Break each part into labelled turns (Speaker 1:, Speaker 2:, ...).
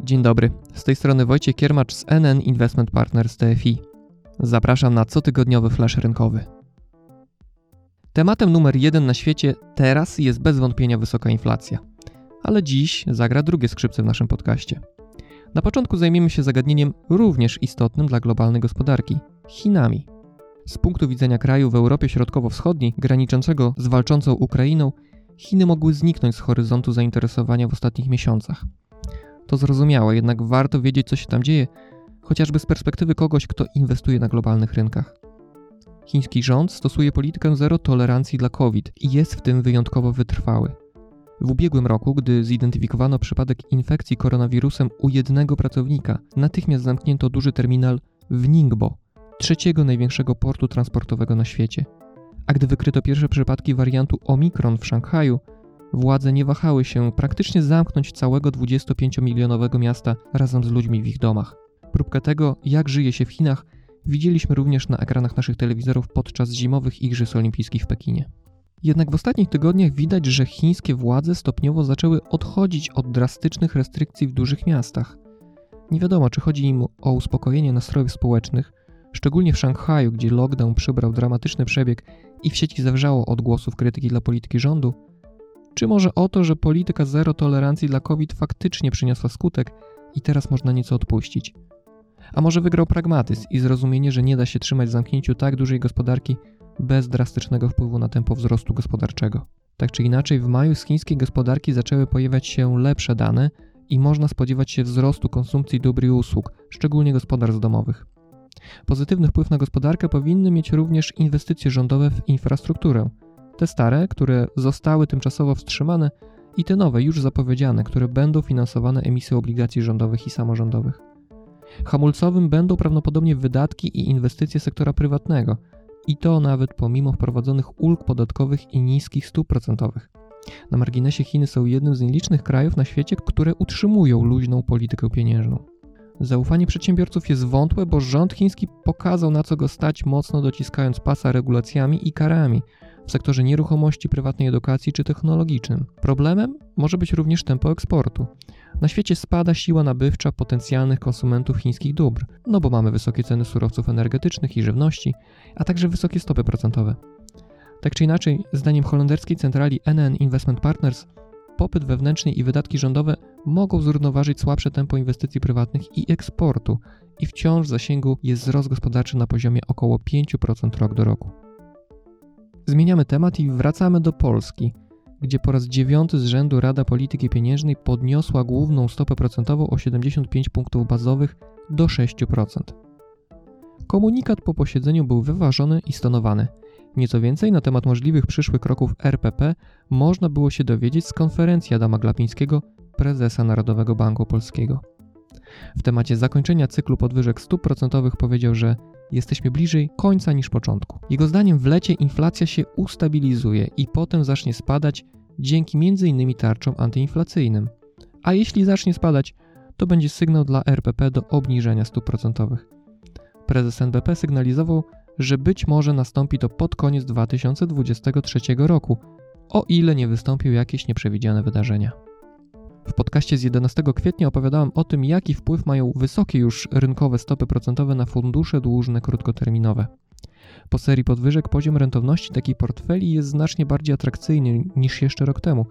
Speaker 1: Dzień dobry, z tej strony Wojciech Kiermacz z NN Investment Partners TFI. Zapraszam na cotygodniowy flash rynkowy. Tematem numer jeden na świecie teraz jest bez wątpienia wysoka inflacja. Ale dziś zagra drugie skrzypce w naszym podcaście. Na początku zajmiemy się zagadnieniem również istotnym dla globalnej gospodarki Chinami. Z punktu widzenia kraju w Europie Środkowo-Wschodniej, graniczącego z walczącą Ukrainą, Chiny mogły zniknąć z horyzontu zainteresowania w ostatnich miesiącach. To zrozumiałe, jednak warto wiedzieć, co się tam dzieje, chociażby z perspektywy kogoś, kto inwestuje na globalnych rynkach. Chiński rząd stosuje politykę zero tolerancji dla COVID i jest w tym wyjątkowo wytrwały. W ubiegłym roku, gdy zidentyfikowano przypadek infekcji koronawirusem u jednego pracownika, natychmiast zamknięto duży terminal w Ningbo, trzeciego największego portu transportowego na świecie. A gdy wykryto pierwsze przypadki wariantu Omikron w Szanghaju, władze nie wahały się praktycznie zamknąć całego 25-milionowego miasta razem z ludźmi w ich domach. Próbkę tego, jak żyje się w Chinach, widzieliśmy również na ekranach naszych telewizorów podczas zimowych Igrzysk Olimpijskich w Pekinie. Jednak w ostatnich tygodniach widać, że chińskie władze stopniowo zaczęły odchodzić od drastycznych restrykcji w dużych miastach. Nie wiadomo, czy chodzi im o uspokojenie nastrojów społecznych, szczególnie w Szanghaju, gdzie lockdown przybrał dramatyczny przebieg i w sieci zawrzało odgłosów krytyki dla polityki rządu, czy może o to, że polityka zero tolerancji dla COVID faktycznie przyniosła skutek i teraz można nieco odpuścić. A może wygrał pragmatyzm i zrozumienie, że nie da się trzymać w zamknięciu tak dużej gospodarki bez drastycznego wpływu na tempo wzrostu gospodarczego. Tak czy inaczej, w maju z chińskiej gospodarki zaczęły pojawiać się lepsze dane i można spodziewać się wzrostu konsumpcji dóbr i usług, szczególnie gospodarstw domowych. Pozytywny wpływ na gospodarkę powinny mieć również inwestycje rządowe w infrastrukturę. Te stare, które zostały tymczasowo wstrzymane, i te nowe, już zapowiedziane, które będą finansowane emisją obligacji rządowych i samorządowych. Hamulcowym będą prawdopodobnie wydatki i inwestycje sektora prywatnego, i to nawet pomimo wprowadzonych ulg podatkowych i niskich stóp procentowych. Na marginesie Chiny są jednym z nielicznych krajów na świecie, które utrzymują luźną politykę pieniężną. Zaufanie przedsiębiorców jest wątłe, bo rząd chiński pokazał na co go stać, mocno dociskając pasa regulacjami i karami w sektorze nieruchomości, prywatnej edukacji czy technologicznym. Problemem może być również tempo eksportu. Na świecie spada siła nabywcza potencjalnych konsumentów chińskich dóbr, no bo mamy wysokie ceny surowców energetycznych i żywności, a także wysokie stopy procentowe. Tak czy inaczej, zdaniem holenderskiej centrali NN Investment Partners, popyt wewnętrzny i wydatki rządowe mogą zrównoważyć słabsze tempo inwestycji prywatnych i eksportu i wciąż w zasięgu jest wzrost gospodarczy na poziomie około 5% rok do roku. Zmieniamy temat i wracamy do Polski, gdzie po raz dziewiąty z rzędu Rada Polityki Pieniężnej podniosła główną stopę procentową o 75 punktów bazowych do 6%. Komunikat po posiedzeniu był wyważony i stonowany. Nieco więcej na temat możliwych przyszłych kroków RPP można było się dowiedzieć z konferencji Adama Glapińskiego, prezesa Narodowego Banku Polskiego. W temacie zakończenia cyklu podwyżek stóp procentowych powiedział, że jesteśmy bliżej końca niż początku. Jego zdaniem w lecie inflacja się ustabilizuje i potem zacznie spadać dzięki m.in. tarczom antyinflacyjnym. A jeśli zacznie spadać, to będzie sygnał dla RPP do obniżenia stóp procentowych. Prezes NBP sygnalizował, że być może nastąpi to pod koniec 2023 roku, o ile nie wystąpią jakieś nieprzewidziane wydarzenia. W podcaście z 11 kwietnia opowiadałem o tym, jaki wpływ mają wysokie już rynkowe stopy procentowe na fundusze dłużne krótkoterminowe. Po serii podwyżek poziom rentowności takich portfeli jest znacznie bardziej atrakcyjny niż jeszcze rok temu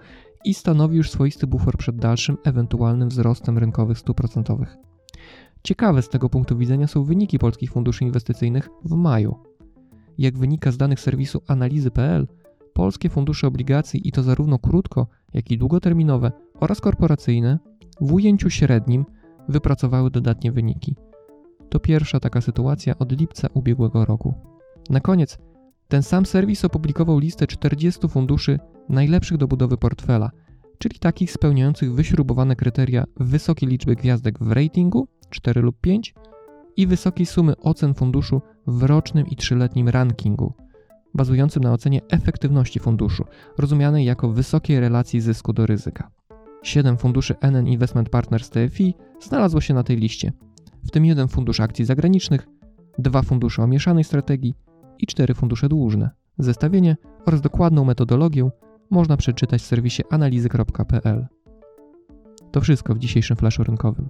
Speaker 1: i stanowi już swoisty bufor przed dalszym ewentualnym wzrostem rynkowych stóp procentowych. Ciekawe z tego punktu widzenia są wyniki polskich funduszy inwestycyjnych w maju. Jak wynika z danych serwisu analizy.pl, polskie fundusze obligacji i to zarówno krótko, jak i długoterminowe oraz korporacyjne w ujęciu średnim wypracowały dodatnie wyniki. To pierwsza taka sytuacja od lipca ubiegłego roku. Na koniec, ten sam serwis opublikował listę 40 funduszy najlepszych do budowy portfela, czyli takich spełniających wyśrubowane kryteria wysokiej liczby gwiazdek w ratingu 4 lub 5 i wysokiej sumy ocen funduszu w rocznym i trzyletnim rankingu bazującym na ocenie efektywności funduszu, rozumianej jako wysokiej relacji zysku do ryzyka. Siedem funduszy NN Investment Partners TFI znalazło się na tej liście, w tym jeden fundusz akcji zagranicznych, dwa fundusze o mieszanej strategii i cztery fundusze dłużne. Zestawienie oraz dokładną metodologię można przeczytać w serwisie analizy.pl. To wszystko w dzisiejszym flaszu rynkowym.